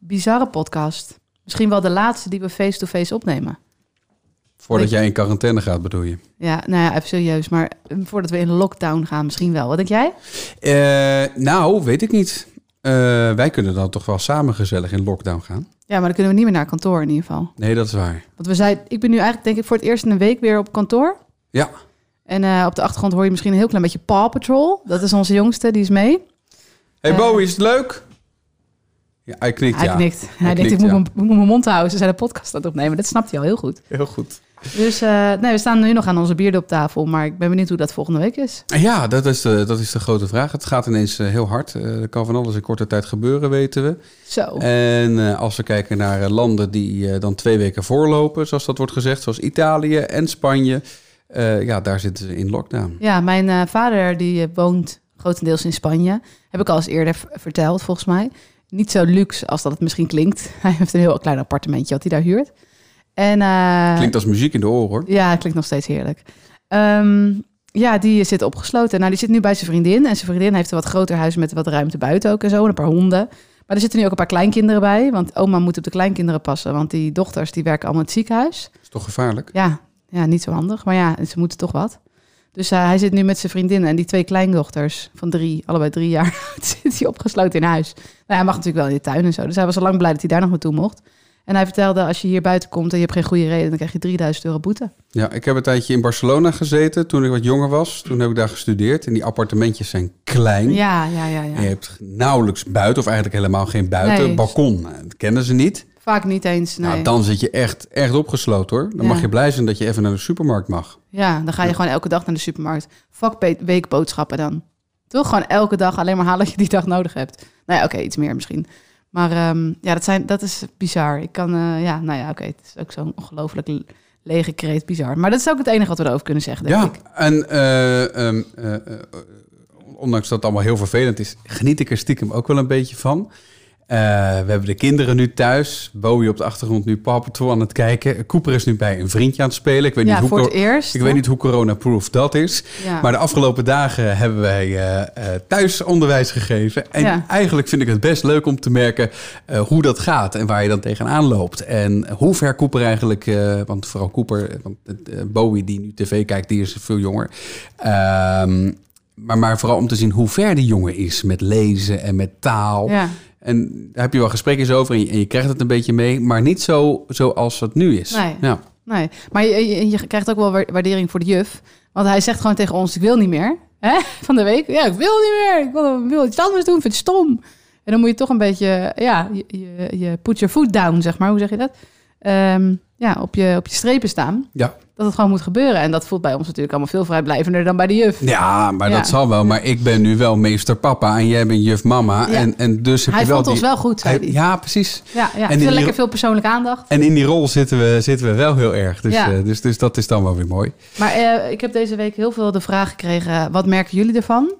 bizarre podcast. Misschien wel de laatste die we face-to-face opnemen. Voordat jij in quarantaine gaat, bedoel je? Ja, nou ja, even serieus. Maar eh, voordat we in lockdown gaan, misschien wel. Wat denk jij? Eh, nou, weet ik niet. Eh, wij kunnen dan toch wel samen gezellig in lockdown gaan? Ja, maar dan kunnen we niet meer naar kantoor in ieder geval. Nee, dat is waar. Want we zijn, ik ben nu eigenlijk denk ik voor het eerst in een week weer op kantoor. Ja. En eh, op de achtergrond hoor je misschien een heel klein beetje Paw Patrol. Dat is onze jongste, die is mee. Hey. Bowie, is het leuk? Ja, hij knikt, Hij ja. knikt. Hij, denkt, ik moet, mijn, ik moet mijn mond houden. Ze zijn een podcast aan het opnemen. Dat snapt hij al heel goed. Heel goed. Dus eh, nee, we staan nu nog aan onze bierden op tafel. Maar ik ben benieuwd hoe dat volgende week is. Ja, dat is, de, dat is de grote vraag. Het gaat ineens eh, heel hard. Eh, er kan van alles in korte tijd gebeuren, weten we. Zo. En als we kijken naar landen die dan twee weken voorlopen, zoals dat wordt gezegd, zoals Italië en Spanje, ja, daar zitten ze in lockdown. Ja, mijn vader die woont grotendeels in Spanje. Heb ik al eens eerder verteld, volgens mij. Niet zo luxe als dat het misschien klinkt. Hij heeft een heel klein appartementje wat hij daar huurt. En, eh, Klinkt als muziek in de oren, hoor. Ja, het klinkt nog steeds heerlijk. Ehm, ja, die zit opgesloten. Nou, die zit nu bij zijn vriendin. En zijn vriendin heeft een wat groter huis met wat ruimte buiten ook en zo. En een paar honden. Maar er zitten nu ook een paar kleinkinderen bij. Want oma moet op de kleinkinderen passen. Want die dochters die werken allemaal in het ziekenhuis. is toch gevaarlijk? Ja, ja, niet zo handig. Maar ja, ze moeten toch wat. Dus eh, hij zit nu met zijn vriendin en die twee kleindochters van drie, allebei drie jaar, oud, zit hij opgesloten in huis. Nou, hij mag natuurlijk wel in de tuin en zo. Dus hij was al lang blij dat hij daar nog naartoe mocht. En hij vertelde, als je hier buiten komt en je hebt geen goede reden, dan krijg je 3000 euro boete. Ja, ik heb een tijdje in Barcelona gezeten toen ik wat jonger was. Toen heb ik daar gestudeerd en die appartementjes zijn klein. Ja, ja, ja, ja. En je hebt nauwelijks buiten, of eigenlijk helemaal geen buiten. Nee. Balkon, dat kennen ze niet. Vaak niet eens, nee. Nou, dan zit je echt, echt opgesloten hoor. Dan Ja. mag je blij zijn dat je even naar de supermarkt mag. Ja, dan ga je gewoon elke dag naar de supermarkt. Fuck weekboodschappen dan. Toch gewoon elke dag alleen maar halen wat je die dag nodig hebt. Nou ja, oké, iets meer misschien. Maar ehm, ja, dat, zijn, dat is bizar. Ik kan, eh, ja, nou ja, oké, het is ook zo'n ongelooflijk le- lege kreet, bizar. Maar dat is ook het enige wat we erover kunnen zeggen, denk Ja, ik. en eh, ehm, eh, eh, ondanks dat het allemaal heel vervelend is, geniet ik er stiekem ook wel een beetje van. Eh, we hebben de kinderen nu thuis. Bowie op de achtergrond nu Paw Patrol aan het kijken. Cooper is nu bij een vriendje aan het spelen. Ik weet Ja, niet hoe, het eerst. ik weet niet hoe corona-proof dat is. Ja. Maar de afgelopen dagen hebben wij eh, eh, thuis onderwijs gegeven. En Ja. eigenlijk vind ik het best leuk om te merken hoe dat gaat en waar je dan tegenaan loopt. En hoe ver Cooper eigenlijk, want vooral Cooper, want Bowie die nu tv kijkt, die is veel jonger. Ehm, maar, maar vooral om te zien hoe ver die jongen is met lezen en met taal. Ja. En daar heb je wel gesprekjes over en je, en je krijgt het een beetje mee, maar niet zo zoals het nu is. Nee. Ja. Nee, maar je, je, je krijgt ook wel wa- waardering voor de juf. Want hij zegt gewoon tegen ons, ik wil niet meer. Hè? Van de week, ja, ik wil niet meer. Ik wil, ik wil iets anders doen, ik vind het stom. En dan moet je toch een beetje, ja, je, je, je put your foot down, zeg maar. Hoe zeg je dat? Ehm, ja, op je, op je strepen staan. Ja. Dat het gewoon moet gebeuren. En dat voelt bij ons natuurlijk allemaal veel vrijblijvender dan bij de juf. Ja, maar Ja. dat zal wel. Maar ik ben nu wel meester papa en jij bent juf mama. Ja. En, en dus heb Hij je wel vond die... ons wel goed, Hij-. Ja, precies. Ja, ja. En veel die- lekker veel persoonlijke aandacht. En in die rol zitten we, zitten we wel heel erg. Dus, Ja. eh, dus, dus dat is dan wel weer mooi. Maar eh, ik heb deze week heel veel de vraag gekregen: wat merken jullie ervan?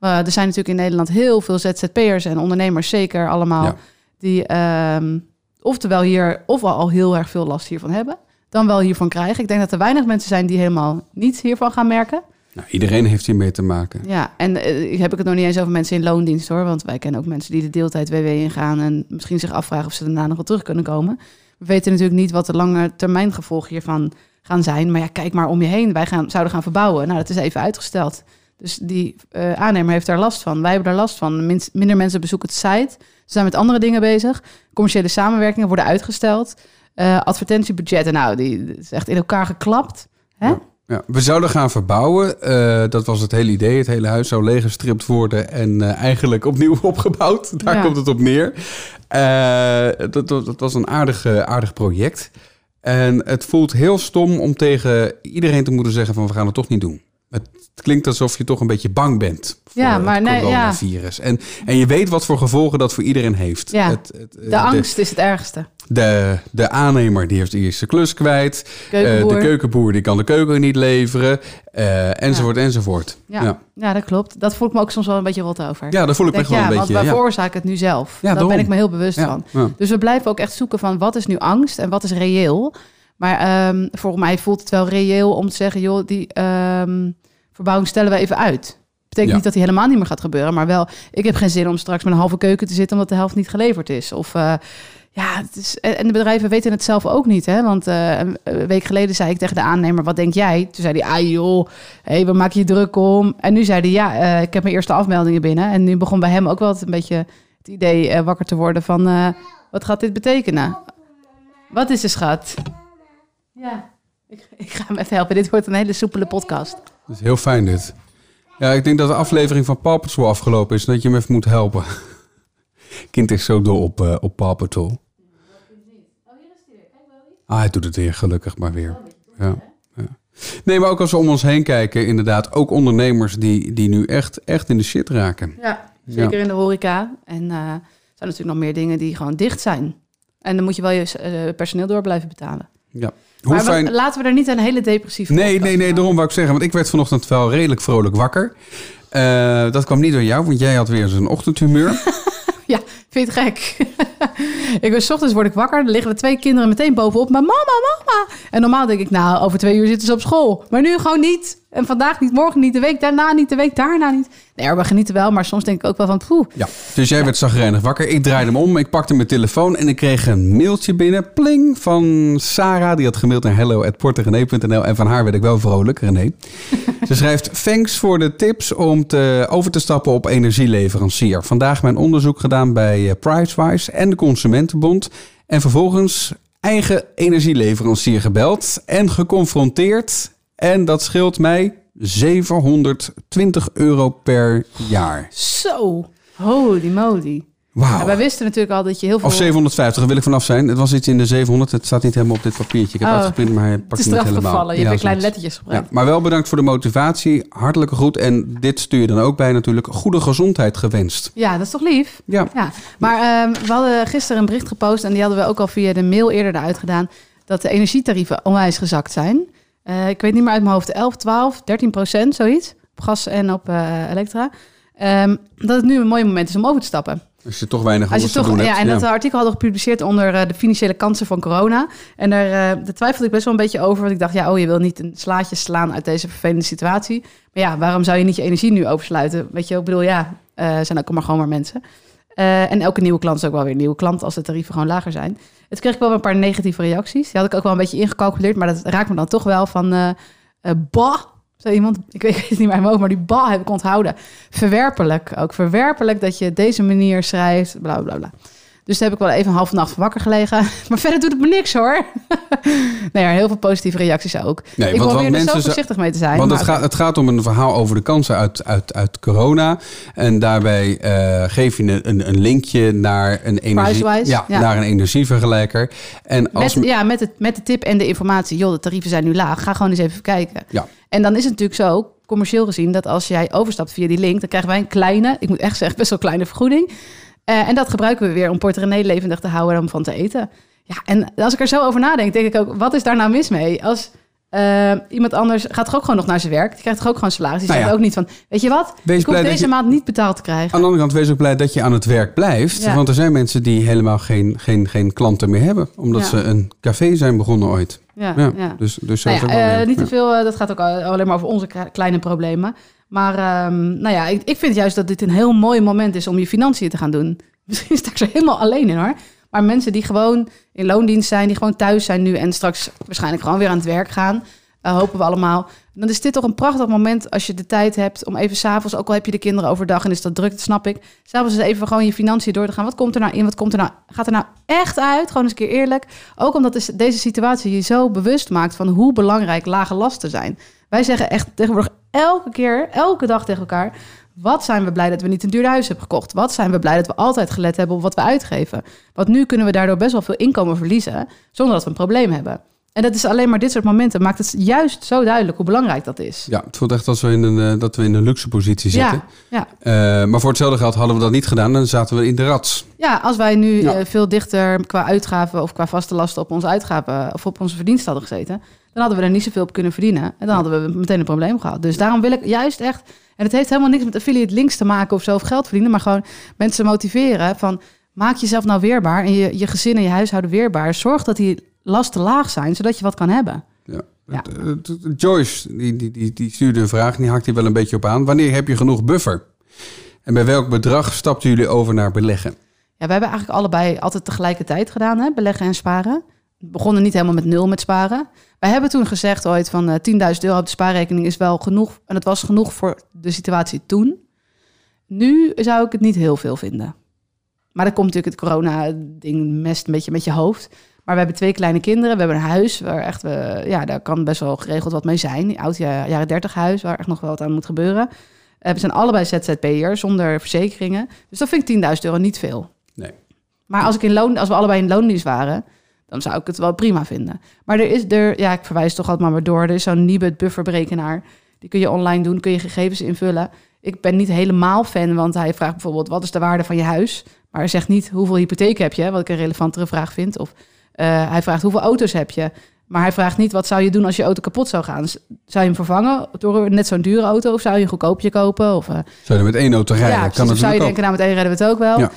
Eh, er zijn natuurlijk in Nederland heel veel ZZP'ers en ondernemers, zeker allemaal, die ehm, oftewel hier of al, al heel erg veel last hiervan hebben, dan wel hiervan krijgen. Ik denk dat er weinig mensen zijn die helemaal niets hiervan gaan merken. Nou, iedereen heeft hiermee te maken. Ja, en eh, heb ik het nog niet eens over mensen in loondienst hoor, want wij kennen ook mensen die de deeltijd WW ingaan en misschien zich afvragen of ze daarna nog wel terug kunnen komen. We weten natuurlijk niet wat de lange termijn gevolgen hiervan gaan zijn, maar ja, kijk maar om je heen. Wij gaan, zouden gaan verbouwen. Nou, dat is even uitgesteld. Dus die eh, aannemer heeft daar last van. Wij hebben daar last van. Min- minder mensen bezoeken het site. Ze zijn met andere dingen bezig. Commerciële samenwerkingen worden uitgesteld. Eh, advertentiebudgetten, nou, die is echt in elkaar geklapt. Hè? Ja. Ja, we zouden gaan verbouwen. Eh, dat was het hele idee. Het hele huis zou leeggestript worden en eh, eigenlijk opnieuw opgebouwd. Daar Ja. komt het op neer. Dat, dat, dat was een aardig, aardig project. En het voelt heel stom om tegen iedereen te moeten zeggen van we gaan het toch niet doen. Het klinkt alsof je toch een beetje bang bent voor Ja, maar het nee, ja. En, en je weet wat voor gevolgen dat voor iedereen heeft. Ja, Het- het, eh, De angst is het ergste. De, de aannemer die heeft eerst zijn klus kwijt. Eh, Keukenboer. de keukenboer die kan de keuken niet leveren. eh, enzovoort, enzovoort. Ja. Ja. Dat klopt. Dat voel ik me ook soms wel een beetje rot over. ja, daar voel ik me gewoon een want beetje... wij Ja. veroorzaken het nu zelf. Ja, Daar ben ik me heel bewust van. Dus we blijven ook echt zoeken van wat is nu angst en wat is reëel. Maar ehm, volgens mij voelt het wel reëel om te zeggen, joh, die ehm, verbouwing stellen we even uit. Betekent Ja. niet dat die helemaal niet meer gaat gebeuren, maar wel, ik heb geen zin om straks met een halve keuken te zitten omdat de helft niet geleverd is. Of eh, ja, het is, en de bedrijven weten het zelf ook niet, hè? Want eh, een week geleden zei ik tegen de aannemer, wat denk jij? Toen zei hij, ah joh, hey, we maken je druk om. En nu zei hij, ja, eh, ik heb mijn eerste afmeldingen binnen. En nu begon bij hem ook wel het een beetje het idee wakker te worden van, wat gaat dit betekenen? Wat is er, schat? Ja, ik, ik ga hem even helpen. Dit wordt een hele soepele podcast. Dat is heel fijn dit. Ja, ik denk dat de aflevering van Paw Patrol afgelopen is. en Dat je hem even moet helpen. Kind is zo dol op, eh, op Paw Patrol. Ah, hij doet het weer, gelukkig maar weer. Ja, ja. Nee, maar ook als we om ons heen kijken, inderdaad. Ook ondernemers die, die nu echt, echt in de shit raken. Ja, zeker in de horeca. En eh, er zijn natuurlijk nog meer dingen die gewoon dicht zijn. En dan moet je wel je eh, personeel door blijven betalen. Ja. Hoe maar fijn... laten we er niet een hele depressieve Nee, nee, nee, daarom wou ik zeggen. Want ik werd vanochtend wel redelijk vrolijk wakker. Eh, dat kwam niet door jou, want jij had weer zo'n ochtendhumeur. Ja, vind je het gek? ik ben 's ochtends word ik wakker, dan liggen er twee kinderen meteen bovenop. Maar mama, mama. En normaal denk ik, nou, over twee uur zitten ze op school. Maar nu gewoon niet. En vandaag niet, morgen niet, de week daarna niet, de week daarna niet. Nee, we genieten wel, maar soms denk ik ook wel van, poeh. Ja, dus jij werd zagrijnig wakker. Ik draaide hem om, ik pakte mijn telefoon en ik kreeg een mailtje binnen. Pling, van Sarah. Die had gemaild naar hello.porterené.nl. En van haar werd ik wel vrolijk, René. Ze schrijft, thanks voor de tips om te, over te stappen op energieleverancier. Vandaag mijn onderzoek gedaan bij eh, Pricewise en de Consumentenbond. En vervolgens eigen energieleverancier gebeld en geconfronteerd. En dat scheelt mij 720 euro per jaar. Zo, holy moly. Wauw. Ja, wij wisten natuurlijk al dat je heel veel... Of 750, daar wil ik vanaf zijn. Het was iets in de 700. Het staat niet helemaal op dit papiertje. Ik heb Oh. uitgeprint, maar hij Het pakt is niet helemaal. gevallen. Je Ja, hebt kleine lettertjes Ja, gebruikt. maar wel bedankt voor de motivatie. Hartelijke groet. En dit stuur je dan ook bij natuurlijk. Goede gezondheid gewenst. Ja, dat is toch lief? Ja. Ja, maar ehm, we hadden gisteren een bericht gepost en die hadden we ook al via de mail eerder eruit gedaan. Dat de energietarieven onwijs gezakt zijn. Eh, ik weet niet meer uit mijn hoofd, 11, 12, 13 procent, zoiets. Op gas en op eh, elektra. Ehm, dat het nu een mooi moment is om over te stappen. Als je toch weinig Als je anders te toch, doen ja, hebt. en dat artikel hadden we gepubliceerd onder eh, de financiële kansen van corona. En daar, daar twijfelde ik best wel een beetje over. Want ik dacht, ja, oh, je wil niet een slaatje slaan uit deze vervelende situatie. Maar ja, waarom zou je niet je energie nu oversluiten? Weet je, ik bedoel, ja, eh zijn ook maar gewoon maar mensen. Eh, en elke nieuwe klant is ook wel weer een nieuwe klant als de tarieven gewoon lager zijn. Het kreeg ik wel een paar negatieve reacties. Die had ik ook wel een beetje ingecalculeerd, maar dat raakt me dan toch wel van... eh eh, bah, zei iemand, ik weet, het niet meer hoofd, maar die bah heb ik onthouden. Verwerpelijk, ook verwerpelijk dat je deze manier schrijft, bla bla bla. Dus daar heb ik wel even een halve nacht wakker gelegen. Maar verder doet het me niks hoor. nee, ja, heel veel positieve reacties ook. Nee, ik want- want probeer er zo voorzichtig mee te zijn. Want het gaat, het gaat om een verhaal over de kansen uit, uit, uit corona. En daarbij eh, geef je een, een, linkje naar een, energie, ja, ja. naar een energievergelijker. En als, Met, ja, met, het, met de tip en de informatie. Joh, de tarieven zijn nu laag. Ga gewoon eens even kijken. ja, En dan is het natuurlijk zo, commercieel gezien, dat als jij overstapt via die link, dan krijgen wij een kleine, ik moet echt zeggen, best wel kleine vergoeding. Eh, en dat gebruiken we weer om Port levendig te houden en om van te eten. Ja, en als ik er zo over nadenk, denk ik ook, wat is daar nou mis mee? Als eh, iemand anders gaat toch ook gewoon nog naar zijn werk, die krijgt toch ook gewoon salaris. Die Nou zegt ja. ook niet van, weet je wat, Wees ik hoef deze je- maand niet betaald te krijgen. Aan de andere kant, wees ook blij dat je aan het werk blijft. Ja. Want er zijn mensen die helemaal geen, geen, geen klanten meer hebben. Omdat Ja. ze een café zijn begonnen ooit. Ja. Dus, dus Nou eh, niet te veel, dat gaat ook al- alleen maar over onze kleine problemen. Maar ehm, nou ja, ik, ik vind juist dat dit een heel mooi moment is om je financiën te gaan doen. Misschien sta ik er helemaal alleen in hoor. Maar mensen die gewoon in loondienst zijn, die gewoon thuis zijn nu en straks waarschijnlijk gewoon weer aan het werk gaan, eh, hopen we allemaal. Dan is dit toch een prachtig moment als je de tijd hebt om even s'avonds, ook al heb je de kinderen overdag en is dat druk, dat snap ik. S'avonds eens even gewoon je financiën door te gaan. Wat komt er nou in? Wat komt er nou? Gaat er nou echt uit? Gewoon eens een keer eerlijk. Ook omdat is- deze situatie je zo bewust maakt van hoe belangrijk lage lasten zijn. Wij zeggen echt tegenwoordig elke keer, elke dag tegen elkaar. Wat zijn we blij dat we niet een duur huis hebben gekocht? Wat zijn we blij dat we altijd gelet hebben op wat we uitgeven? Want nu kunnen we daardoor best wel veel inkomen verliezen zonder dat we een probleem hebben. En dat is alleen maar dit soort momenten maakt het juist zo duidelijk hoe belangrijk dat is. Ja, het voelt echt als we in een, eh, dat we in een luxe positie zitten. Ja, Eh, maar voor hetzelfde geld hadden we dat niet gedaan. Dan zaten we in de rats. ja, als wij nu Ja. eh, veel dichter qua uitgaven of qua vaste lasten op onze uitgaven of op onze verdiensten hadden gezeten, dan hadden we er niet zoveel op kunnen verdienen. En dan hadden we meteen een probleem gehad. Dus daarom wil ik juist echt, en het heeft helemaal niks met affiliate links te maken of zo of geld verdienen, maar gewoon mensen motiveren van maak jezelf nou weerbaar en je, je gezin en je huishouden weerbaar. Zorg dat die lasten laag zijn, zodat je wat kan hebben. Ja. Joyce, die, die, die, die stuurde een vraag, en die hakt hier wel een beetje op aan. Wanneer heb je genoeg buffer? En bij welk bedrag stapten jullie over naar beleggen? Ja, we hebben eigenlijk allebei altijd tegelijkertijd gedaan, hè? beleggen en sparen. We begonnen niet helemaal met nul met sparen. Wij hebben toen gezegd ooit van eh 10.000 euro op de spaarrekening is wel genoeg. En dat was genoeg voor de situatie toen. Nu zou ik het niet heel veel vinden. Maar dan komt natuurlijk het corona-ding mest een beetje met je hoofd. Maar we hebben twee kleine kinderen. We hebben een huis waar echt, we, ja, daar kan best wel geregeld wat mee zijn. Een oud ja- jaren 30 huis waar echt nog wel wat aan moet gebeuren. Eh, we zijn allebei ZZP'er zonder verzekeringen. Dus dat vind ik 10.000 euro niet veel. Nee. Maar als, ik in loon, als we allebei in loondienst waren, dan zou ik het wel prima vinden. Maar er is er, ja, ik verwijs toch altijd maar maar door. Er is zo'n Nibud bufferberekenaar. Die kun je online doen, kun je gegevens invullen. Ik ben niet helemaal fan, want hij vraagt bijvoorbeeld: wat is de waarde van je huis? Maar hij zegt niet hoeveel hypotheek heb je, wat ik een relevantere vraag vind. Of eh, hij vraagt hoeveel auto's heb je. Maar hij vraagt niet wat zou je doen als je auto kapot zou gaan. Zou je hem vervangen door net zo'n dure auto? Of zou je een goedkoopje kopen? Of, eh, Zou je met één auto rijden? ja, kan precies. Of zou je denken, nou met één redden we het ook wel. Ja.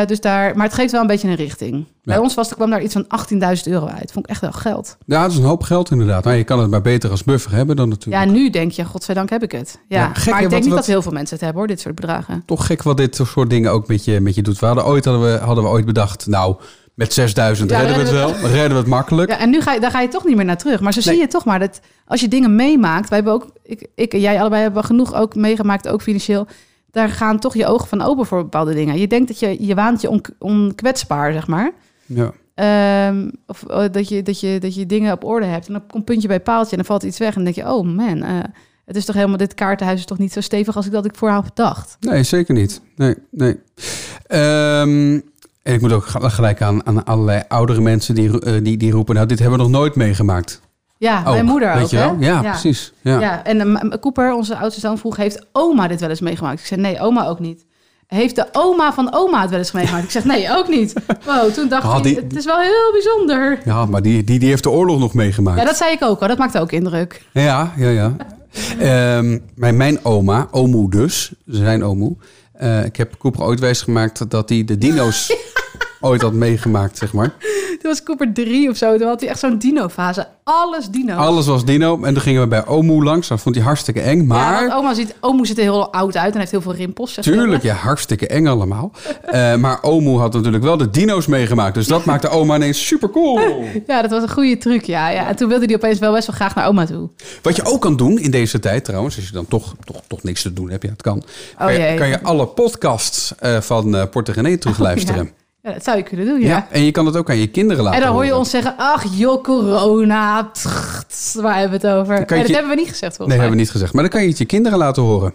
Eh, dus daar, maar het geeft wel een beetje een richting. Bij ons was, kwam daar iets van 18.000 euro uit. Vond ik echt wel geld. Ja, dat is een hoop geld inderdaad. Maar je kan het maar beter als buffer hebben dan natuurlijk. Ja, nu denk je, godzijdank heb ik het. Ja, Ja, gek, maar ik denk niet wat- dat heel veel mensen het hebben hoor, dit soort bedragen. Toch gek wat dit soort dingen ook met je, met je doet. We hadden ooit, hadden we, hadden we ooit bedacht, nou, met 6000 Ja, redden we het wel. redden Redden we het makkelijk. Ja, en nu ga je, daar ga je toch niet meer naar terug. Maar zo Nee. zie je toch maar dat als je dingen meemaakt, wij hebben ook, ik, ik en jij allebei hebben genoeg ook meegemaakt, ook financieel. Daar gaan toch je ogen van open voor bepaalde dingen. Je denkt dat je, je waant je on, onkwetsbaar, zeg maar. Ja. Ehm, of eh, dat, je, dat, je, dat je dingen op orde hebt. En dan komt puntje bij paaltje en dan valt iets weg. En dan denk je, oh man, eh, het is toch helemaal, dit kaartenhuis is toch niet zo stevig als ik dat ik vooraf dacht. Nee, zeker niet. Nee, nee. Ehm, en ik moet ook gelijk aan, aan allerlei oudere mensen die, eh, die, die roepen... nou, dit hebben we nog nooit meegemaakt. Ja, Ook, mijn moeder weet ook, je wel? hè? Ja, precies. Ja. Ja, en m- Cooper, onze oudste zoon, vroeg, heeft oma dit wel eens meegemaakt? Ik zei, nee, oma ook niet. Heeft de oma van oma het wel eens meegemaakt? Ik zeg, nee, ook niet. Wow, toen dacht ik, het is wel heel bijzonder. Ja, maar die, die, die heeft de oorlog nog meegemaakt. Ja, dat zei ik ook al. Dat maakte ook indruk. Ja, ja, ja. Ehm, mijn, mijn oma, omoe dus, zijn omoe. Eh, ik heb Cooper ooit wijs gemaakt dat hij de dino's ooit had meegemaakt, zeg maar. Toen was Cooper drie of zo. Toen had hij echt zo'n dino-fase. Alles dino. Alles was dino. En toen gingen we bij omoe langs. Dat vond hij hartstikke eng. Ja, Maar, want oma ziet, omoe ziet er heel oud uit en heeft heel veel rimpels. zeg tuurlijk, ja, hartstikke eng allemaal. Eh, maar omoe had natuurlijk wel de dino's meegemaakt. Dus dat maakte oma ineens super cool. Ja, dat was een goede truc, ja. ja. En toen wilde hij opeens wel best wel graag naar oma toe. Wat je ook kan doen in deze tijd trouwens, als je dan toch, toch, toch niks te doen hebt, ja, het kan. kan, je, Oh, kan je alle podcasts eh, van uh, Portegenee terugluisteren. Ja. Ja, dat zou je kunnen doen, ja. ja. en je kan het ook aan je kinderen laten En dan hoor je horen. ons zeggen, ach joh, corona. Waar hebben we het over? Nee, je dat je- hebben we niet gezegd Nee, volgens mij. hebben we niet gezegd. Maar dan kan je het je kinderen laten horen.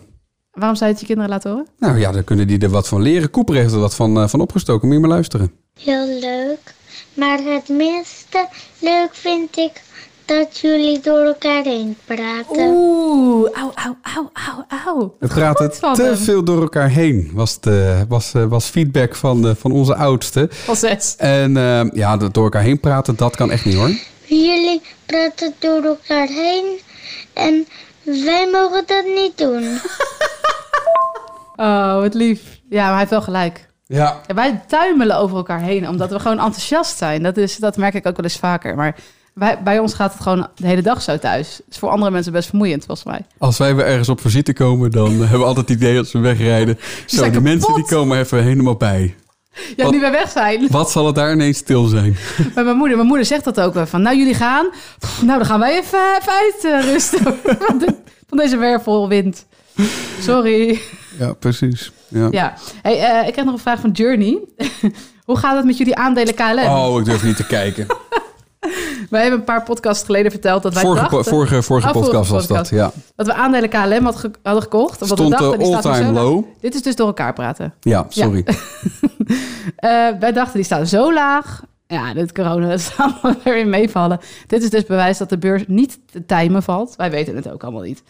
Waarom zou je het je kinderen laten horen? Nou ja, dan kunnen die er wat van leren. Cooper heeft er wat van, eh, van opgestoken. Moet je maar luisteren. Heel leuk. Maar het minste leuk vind ik dat jullie door elkaar heen praten. Oeh, auw, auw, auw, auw, auw. Het praten Goed van te hem. veel door elkaar heen, was, de, was, eh, was feedback van, de, van onze oudste. Van zes. En eh, ja, dat door elkaar heen praten, dat kan echt niet hoor. Jullie praten door elkaar heen en wij mogen dat niet doen. Oh, wat lief. Ja, maar hij heeft wel gelijk. Ja. Ja, wij tuimelen over elkaar heen, omdat we gewoon enthousiast zijn. Dat, is, dat merk ik ook wel eens vaker. Maar wij, bij ons gaat het gewoon de hele dag zo thuis. Het is voor andere mensen best vermoeiend, volgens mij. Als wij weer ergens op visite komen, dan hebben we altijd het idee als we wegrijden. Zo, zijn die mensen die komen even helemaal bij. Ja, Wat- nu wij weg zijn. Wat zal het daar ineens stil zijn? Bij mijn moeder. Mijn moeder zegt dat ook wel. Van, nou, jullie gaan. Pff, Nou, dan gaan wij even, even uitrusten. van, de- van deze wervelwind. Sorry. Ja, precies. Ja. Ja. Hey, eh, ik heb nog een vraag van Journey. Hoe gaat het met jullie aandelen KLM? Oh, ik durf niet te kijken. Wij hebben een paar podcasts geleden verteld dat wij Vorige, po- dachten... vorige, vorige Oh, vorige podcast was dat, ja. dat we aandelen KLM had ge- hadden gekocht. Omdat we Stond dachten, de die staat laag. low. Dit is dus door elkaar praten. Ja, sorry. Eh, wij dachten, die staan zo laag. Ja, dit corona, dat is allemaal weer in meevallen. Dit is dus bewijs dat de beurs niet te timen valt. Wij weten het ook allemaal niet.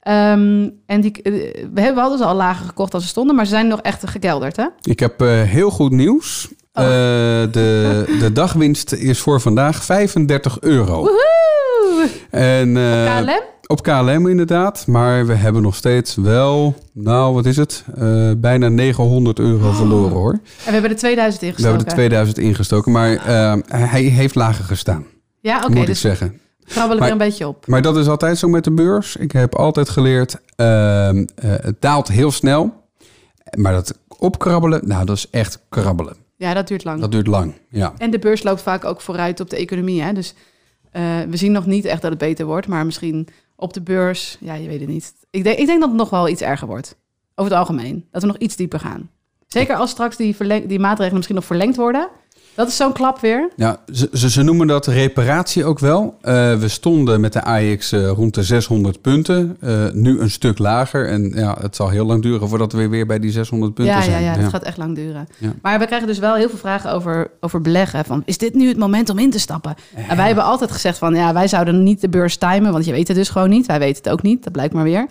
Ehm, en die, eh, we hebben hadden ze al lager gekocht als ze stonden, maar ze zijn nog echt gekelderd, hè? Ik heb eh, heel goed nieuws. Oh. Eh, de, de dagwinst is voor vandaag 35 euro. Woehoe! En, eh, KLM? Op KLM inderdaad. Maar we hebben nog steeds wel, nou wat is het? Eh, bijna 900 euro verloren hoor. En we hebben er 2000 We ingestoken. hebben er 2000 ingestoken. Maar eh, hij heeft lager gestaan, Ja, oké. moet ik dus zeggen. Krabbel ik Maar- er een beetje op. Maar dat is altijd zo met de beurs. Ik heb altijd geleerd, ehm, eh, het daalt heel snel. Maar dat opkrabbelen, nou, dat is echt krabbelen. Ja, dat duurt lang. Dat duurt lang, ja. En de beurs loopt vaak ook vooruit op de economie. Hè? Dus eh, we zien nog niet echt dat het beter wordt. Maar misschien op de beurs, ja, je weet het niet. Ik denk, ik denk dat het nog wel iets erger wordt. Over het algemeen. Dat we nog iets dieper gaan. Zeker als straks die, die maatregelen misschien nog verlengd worden. Dat is zo'n klap weer. Ja, ze, ze, ze noemen dat reparatie ook wel. Eh, we stonden met de AX eh, rond de 600 punten. Eh, nu een stuk lager. En ja, het zal heel lang duren voordat we weer bij die 600 punten Ja, ja, zijn. ja, dat gaat echt lang duren. Ja. Maar we krijgen dus wel heel veel vragen over, over beleggen. Van, is dit nu het moment om in te stappen? En wij hebben altijd gezegd van, ja, wij zouden niet de beurs timen. Want je weet het dus gewoon niet. Wij weten het ook niet. Dat blijkt maar weer.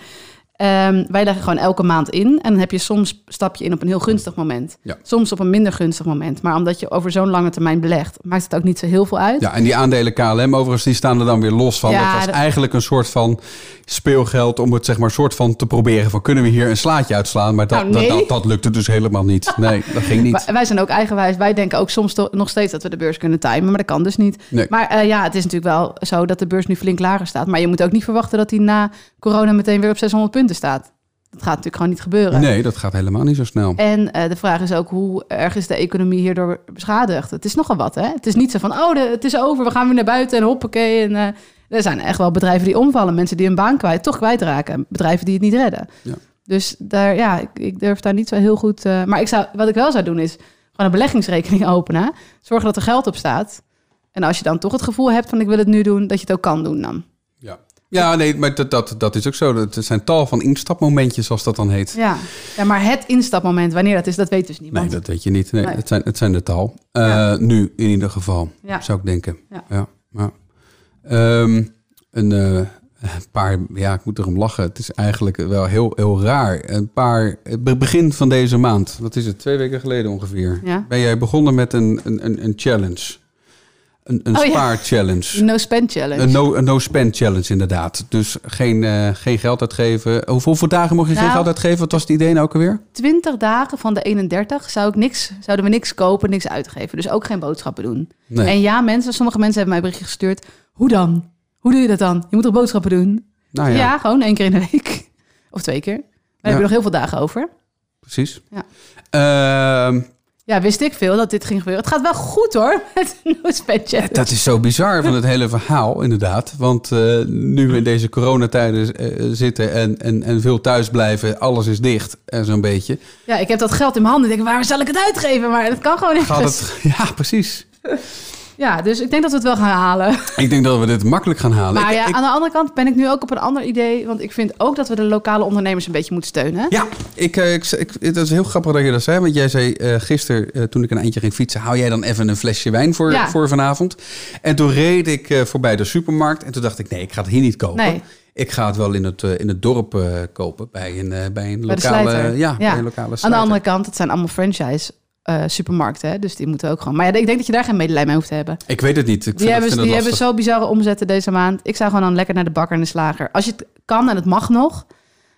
Ehm, wij leggen gewoon elke maand in. En dan heb je soms stap je in op een heel gunstig moment. Ja. Soms op een minder gunstig moment. Maar omdat je over zo'n lange termijn belegt, maakt het ook niet zo heel veel uit. Ja, en die aandelen KLM overigens, die staan er dan weer los van. Ja, dat was dat- eigenlijk een soort van speelgeld om het zeg maar soort van te proberen van kunnen we hier een slaatje uitslaan? Maar dat, Nou, nee. dat, dat, dat lukte dus helemaal niet. Nee, dat ging niet. Wij- Wij zijn ook eigenwijs. Wij denken ook soms nog steeds dat we de beurs kunnen timen, maar dat kan dus niet. Nee. Maar eh, ja, het is natuurlijk wel zo dat de beurs nu flink lager staat. Maar je moet ook niet verwachten dat die na corona meteen weer op 600 punten staat. Dat gaat natuurlijk gewoon niet gebeuren. Nee, dat gaat helemaal niet zo snel. En eh, de vraag is ook hoe erg is de economie hierdoor beschadigd? Het is nogal wat, hè? Het is niet zo van, oh, de, het is over, we gaan weer naar buiten en hoppakee. En, eh, er zijn echt wel bedrijven die omvallen. Mensen die hun baan kwijt, toch kwijtraken. Bedrijven die het niet redden. Ja. Dus daar, ja, ik, ik durf daar niet zo heel goed... eh, maar ik zou, wat ik wel zou doen is gewoon een beleggingsrekening openen. Zorgen dat er geld op staat. En als je dan toch het gevoel hebt van ik wil het nu doen, dat je het ook kan doen dan. Ja, nee, maar dat, dat, dat is ook zo. Het zijn tal van instapmomentjes, zoals dat dan heet. Ja, ja maar het instapmoment, wanneer dat is, dat weet dus niemand. Nee, dat weet je niet. Nee, Nee. Het, zijn, het zijn de taal. Eh, Ja. Nu in ieder geval, Ja. zou ik denken. Ja. ja. ja. Ehm, een eh, paar, ja, ik moet erom lachen. Het is eigenlijk wel heel, heel raar. Een paar, begin van deze maand, wat is het, twee weken geleden ongeveer, Ja. ben jij begonnen met een, een, een, een challenge. Een, een Oh, ja. spaar-challenge. No spend challenge. Een no, een no-spend challenge, inderdaad. Dus geen, eh, geen geld uitgeven. Hoeveel, hoeveel dagen mocht je geen Nou, geld uitgeven? Wat was het idee nou ook alweer? 20 dagen van de 31 zou ik niks, zouden we niks kopen, niks uitgeven. Dus ook geen boodschappen doen. Nee. En ja, mensen, sommige mensen hebben mij een berichtje gestuurd. Hoe dan? Hoe doe je dat dan? Je moet toch boodschappen doen? Nou ja. ja, gewoon één keer in de week. Of twee keer. We hebben nog heel veel dagen over. precies. Ja. Ehm, Ja, wist ik veel dat dit ging gebeuren. Het gaat wel goed hoor, met no spend challenge. dat is zo bizar van het hele verhaal, inderdaad. Want eh, nu we in deze coronatijden eh, zitten en, en, en veel thuis blijven, alles is dicht, en zo'n beetje. Ja, ik heb dat geld in mijn handen. Ik denk, waar zal ik het uitgeven? Maar dat kan gewoon niet. Gaat het, ja, precies. Ja, dus ik denk dat we het wel gaan halen. Ik denk dat we dit makkelijk gaan halen. Maar Ik- ja, ik- aan de andere kant ben ik nu ook op een ander idee. Want ik vind ook dat we de lokale ondernemers een beetje moeten steunen. Ja, ik, eh, ik, ik, dat is heel grappig dat je dat zei. Want jij zei eh gisteren, eh, toen ik een eindje ging fietsen... hou jij dan even een flesje wijn voor, Ja. voor vanavond? En toen reed ik voorbij de supermarkt. En toen dacht ik, nee, ik ga het hier niet kopen. Nee. Ik ga het wel in het, in het dorp kopen. Bij een, bij een lokale, ja, Ja. Bij een lokale Aan de andere kant, het zijn allemaal franchise eh, supermarkten. Hè? Dus die moeten ook gewoon... Maar ja, ik denk dat je daar geen medelijden mee hoeft te hebben. Ik weet het niet. Ik vind, Die, hebben, vind die het hebben zo bizarre omzetten deze maand. Ik zou gewoon dan lekker naar de bakker en de slager. Als je het kan en het mag nog,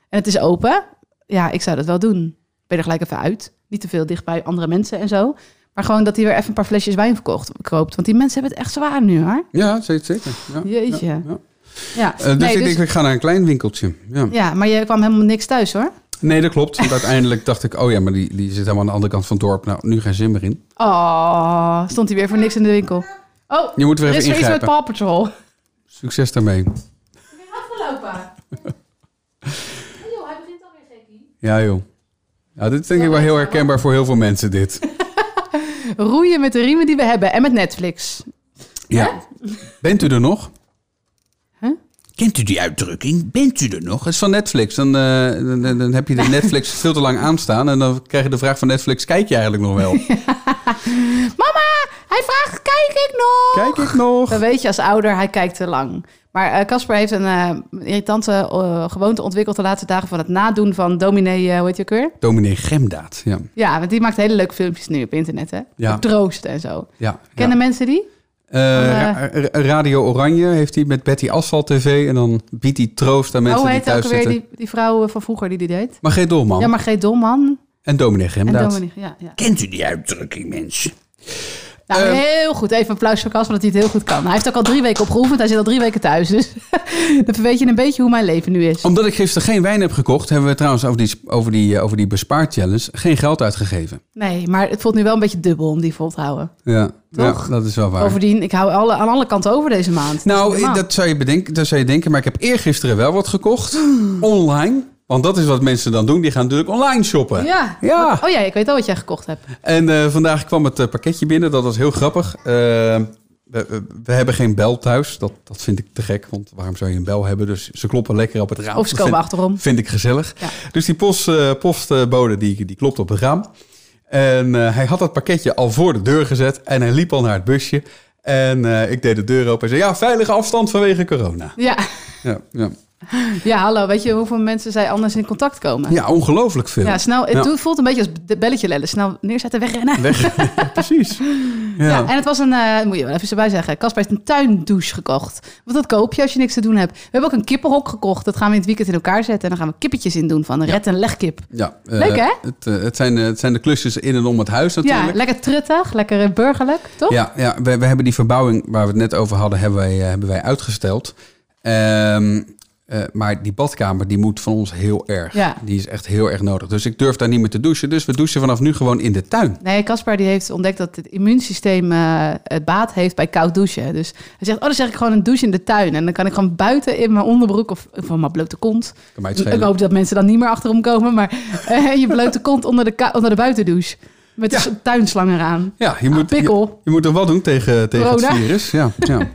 en het is open, ja, ik zou dat wel doen. Ben je er gelijk even uit. Niet te veel dicht bij andere mensen en zo. Maar gewoon dat hij weer even een paar flesjes wijn verkocht, koopt. Want die mensen hebben het echt zwaar nu, hoor. Ja, zeker. zeker. Ja. Jeetje. Ja, ja. Ja, Eh, dus nee, ik dus- denk, ik ga naar een klein winkeltje. Ja. ja, maar je kwam helemaal niks thuis, hoor. Nee, dat klopt. Want uiteindelijk dacht ik, oh ja, maar die, die zit helemaal aan de andere kant van het dorp. Nou, nu geen zin meer in. Oh, stond hij weer voor niks in de winkel. Oh, Je moet weer er even is weer iets met. Paw Patrol. Succes daarmee. Afgelopen. joh, hij begint alweer gekkie. Ja, joh. Ja, dit is denk ik wel heel herkenbaar voor heel veel mensen, dit. Roeien met de riemen die we hebben en met Netflix. Ja. Bent u er nog? Kent u die uitdrukking? Bent u er nog? Dat is van Netflix. Dan, eh, dan, dan- dan heb je de Netflix veel te lang aanstaan. En dan krijg je de vraag van Netflix, kijk je eigenlijk nog wel? Mama, hij vraagt, kijk ik nog? Kijk ik nog? Dan weet je als ouder, hij kijkt te lang. Maar eh, Casper heeft een eh, irritante gewoonte ontwikkeld de laatste dagen van het nadoen van dominee, hoe heet je ook weer? Dominee Gemdaad. Ja. Ja, want die maakt hele leuke filmpjes nu op internet, hè? Ja. Op troosten en zo. ja, Kennen ja. mensen die? Eh, Ra- Ra- Radio Oranje heeft hij met Betty Asphalt TV. En dan biedt hij troost aan mensen oh, die heet ook thuis alweer zitten. die, die vrouw eh, van vroeger die die deed? Maar geen dolman. Ja, maar geen Dolman En Dominee en Gemdaad. Dominique. Ja, ja. Kent u die uitdrukking, mensen? Nou, Ehm, heel goed. Even applaus voor Casper dat hij het heel goed kan. Hij heeft ook al drie weken opgeoefend. Hij zit al drie weken thuis. Dus dan weet je een beetje hoe mijn leven nu is. Omdat ik gisteren geen wijn heb gekocht, hebben we trouwens over die, over die, eh, over die bespaarchallenge geen geld uitgegeven. Nee, maar het voelt nu wel een beetje dubbel om die vol te houden. Ja, Toch? ja dat is wel waar. Bovendien, ik hou alle, aan alle kanten over deze maand. Nou, dat zou, je bedenken, dat zou je denken, maar ik heb eergisteren wel wat gekocht. Online. Want dat is wat mensen dan doen. Die gaan natuurlijk online shoppen. Ja. Ja. Oh ja, ik weet al wat jij gekocht hebt. En eh, vandaag kwam het eh, pakketje binnen. Dat was heel grappig. Eh, we, we- hebben geen bel thuis. Dat, dat vind ik te gek. Want waarom zou je een bel hebben? Dus ze kloppen lekker op het raam. Of ze komen vind, achterom. Vind ik gezellig. Ja. Dus die post, eh, postbode die, die klopt op het raam. En eh, hij had dat pakketje al voor de deur gezet. En hij liep al naar het busje. En eh, ik deed de deur open en zei... Ja, veilige afstand vanwege corona. Ja. Ja, ja. ja, hallo. Weet je hoeveel mensen zij anders in contact komen? ja ongelooflijk veel. Ja, snel. Het Ja. voelt een beetje als de belletje lellen. Snel neerzetten, wegrennen. Weg. Precies. Ja. Ja. en het was een, eh, moet je wel even erbij zeggen, Casper heeft een tuindouche gekocht. Want dat koop je als je niks te doen hebt. We hebben ook een kippenhok gekocht. Dat gaan we in het weekend in elkaar zetten. En dan gaan we kippetjes in doen van een red- en legkip. Ja, eh, Leuk, hè? Het, eh, het, zijn, het zijn de klusjes in en om het huis natuurlijk. Ja, lekker truttig, lekker burgerlijk, toch? Ja, ja we, we hebben die verbouwing waar we het net over hadden, hebben wij, hebben wij uitgesteld. Ehm, eh, maar die badkamer die moet van ons heel erg. Ja. Die is echt heel erg nodig. Dus ik durf daar niet meer te douchen. Dus we douchen vanaf nu gewoon in de tuin. Nee, Caspar die heeft ontdekt dat het immuunsysteem eh, het baat heeft bij koud douchen. Dus hij zegt, oh, dan zeg ik gewoon een douche in de tuin. En dan kan ik gewoon buiten in mijn onderbroek of van mijn blote kont. Ik hoop dat mensen dan niet meer achterom komen, maar eh, je blote kont onder de, onder de buitendouche. Met Ja. de tuinslang eraan. Ja, je moet, je, pikkel. je moet er wat doen tegen, tegen het virus. Ja, ja.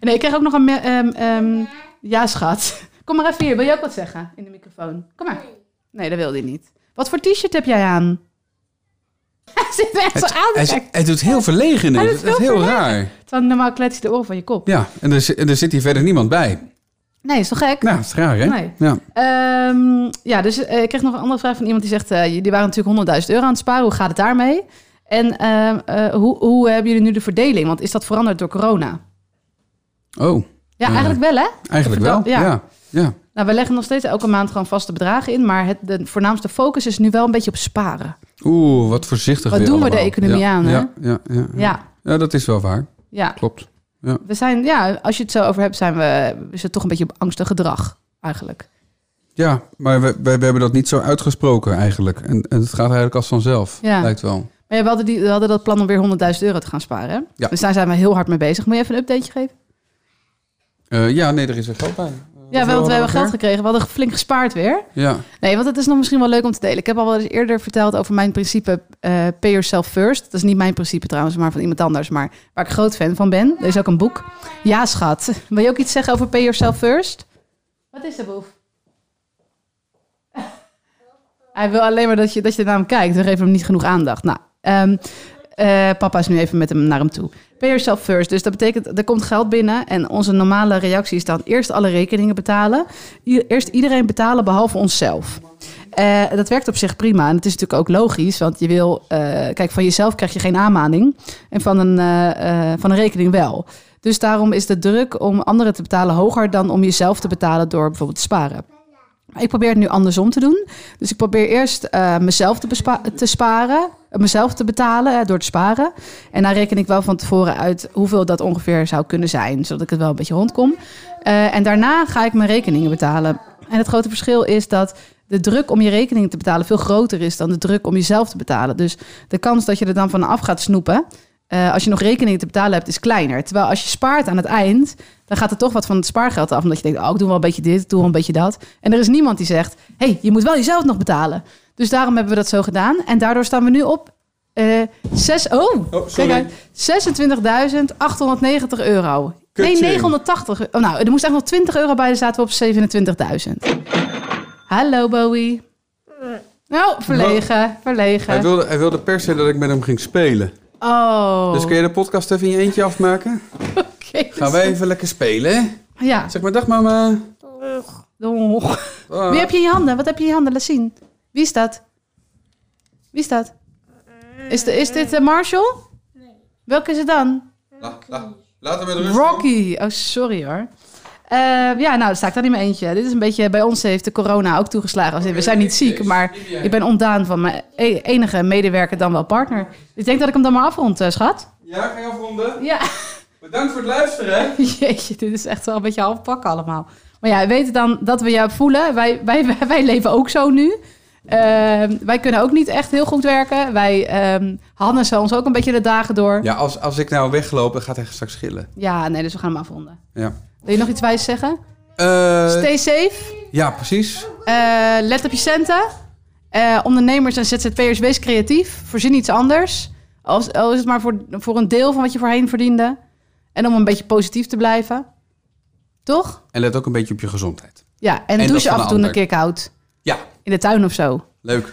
Nee, ik kreeg ook nog een... ehm, ehm, ja, schat. Kom maar even hier. Wil je ook wat zeggen in de microfoon? Kom maar. Nee, dat wilde hij niet. Wat voor t-shirt heb jij aan? Hij zit echt zo aan Hij, doet heel verlegen. Hij nu. doet Dat is heel verlegen. raar. Terwijl normaal klets je de oor van je kop. Ja, en er, en er zit hier verder niemand bij. Nee, is toch gek? Nou, dat is raar, hè? Nee. Ja. Ehm, ja, dus eh, ik kreeg nog een andere vraag van iemand die zegt... eh, jullie waren natuurlijk 100.000 euro aan het sparen. Hoe gaat het daarmee? En ehm, eh, hoe, hoe hebben jullie nu de verdeling? Want is dat veranderd door corona? Oh, Ja, eigenlijk wel, hè? eigenlijk wel. ja. Ja. Ja. Nou, we leggen nog steeds elke maand gewoon vaste bedragen in. Maar het, de voornaamste focus is nu wel een beetje op sparen. Oeh, wat voorzichtig Wat weer doen we de economie ja, aan, hè? Ja, ja, ja, ja. Ja, Ja, dat is wel waar. ja. Klopt. We zijn, ja, als je het zo over hebt, zijn we, is het toch een beetje op angstig gedrag, eigenlijk. Ja, maar we, we, we hebben dat niet zo uitgesproken eigenlijk. En, en het gaat eigenlijk als vanzelf, Ja. lijkt wel. Maar ja, we, hadden die, we hadden dat plan om weer 100.000 euro te gaan sparen. Hè? Ja. Dus daar zijn we heel hard mee bezig. Moet je even een updateje geven? Eh, ja, nee, er is weer geld bij. Ja, want we hebben geld gekregen. We hadden flink gespaard weer. er? Ja, Nee, want het is nog misschien wel leuk om te delen. Ik heb al wel eens eerder verteld over mijn principe eh, pay yourself first. Dat is niet mijn principe trouwens, maar van iemand anders. Maar waar ik groot fan van ben. Er is ook een boek. Ja, schat. Wil je ook iets zeggen over pay yourself first? Wat is er, Boef? Hij wil alleen maar dat je, dat je naar hem kijkt. We geven hem niet genoeg aandacht. Nou, ehm, eh, papa is nu even met hem naar hem toe. Pay yourself first. Dus dat betekent, er komt geld binnen. En onze normale reactie is dan eerst alle rekeningen betalen. Eerst iedereen betalen behalve onszelf. Eh, dat werkt op zich prima. En het is natuurlijk ook logisch. Want je wil... eh, kijk, van jezelf krijg je geen aanmaning. En van een, eh, van een rekening wel. Dus daarom is de druk om anderen te betalen hoger... dan om jezelf te betalen door bijvoorbeeld te sparen. Ik probeer het nu andersom te doen. Dus ik probeer eerst mezelf te, te sparen, mezelf te betalen door te sparen. En dan reken ik wel van tevoren uit hoeveel dat ongeveer zou kunnen zijn, zodat ik het wel een beetje rondkom. Eh, en daarna ga ik mijn rekeningen betalen. En het grote verschil is dat de druk om je rekening te betalen veel groter is dan de druk om jezelf te betalen. Dus de kans dat je er dan vanaf gaat snoepen, eh, als je nog rekeningen te betalen hebt, is kleiner. Terwijl als je spaart aan het eind, dan gaat er toch wat van het spaargeld af. Omdat je denkt, oh, ik doe wel een beetje dit, ik doe wel een beetje dat. En er is niemand die zegt, hey, je moet wel jezelf nog betalen. Dus daarom hebben we dat zo gedaan. En daardoor staan we nu op eh zes, oh, Oh, sorry. kijk uit, 26.890 euro. Nee, Kutje. 980. Oh, nou, er moest echt nog 20 euro bij, dan zaten we op 27.000. Hallo, Bowie. Nou, verlegen, verlegen. Hij wilde, hij wilde per se dat ik met hem ging spelen. Oh, Dus kun je de podcast even in je eentje afmaken? oké. Gaan wij even lekker spelen, hè? Ja. Zeg maar dag mama. Oh. Ah. Wie heb je in je handen? Wat heb je in je handen? Laat zien. Wie is dat? Wie is dat? Is, de, is dit eh, Marshall? Nee. Welke is het dan? La- la- laat hem met rust. Rocky. Oh, sorry hoor. Eh, ja, nou, dan sta ik daar niet meer eentje. Dit is een beetje, bij ons heeft de corona ook toegeslagen. Als in, we zijn niet ziek, maar ik ben ontdaan van mijn e- enige medewerker dan wel partner. Ik denk dat ik hem dan maar afrond, eh, schat. Ja, Ja, ga je afronden? Ja. Bedankt voor het luisteren. Jeetje, dit is echt wel een beetje half pakken allemaal. Maar ja, weet dan dat we jou voelen. Wij, wij, wij leven ook zo nu. Ehm, wij kunnen ook niet echt heel goed werken. Wij um, Hannes ons ook een beetje de dagen door. Ja, als, als ik nou wegloop, dan gaat hij straks schillen. Ja, nee, dus we gaan hem afronden. Ja. Wil je nog iets wijs zeggen? Uh, Stay safe. Ja, precies. Uh, let op je centen. Uh, ondernemers en ZZP'ers, wees creatief. Voorzien iets anders. Als, al is het maar voor, voor een deel van wat je voorheen verdiende. En om een beetje positief te blijven. Toch? En let ook een beetje op je gezondheid. Ja, en, en douche af en toe een keer koud. Ja. In de tuin of zo. Leuk.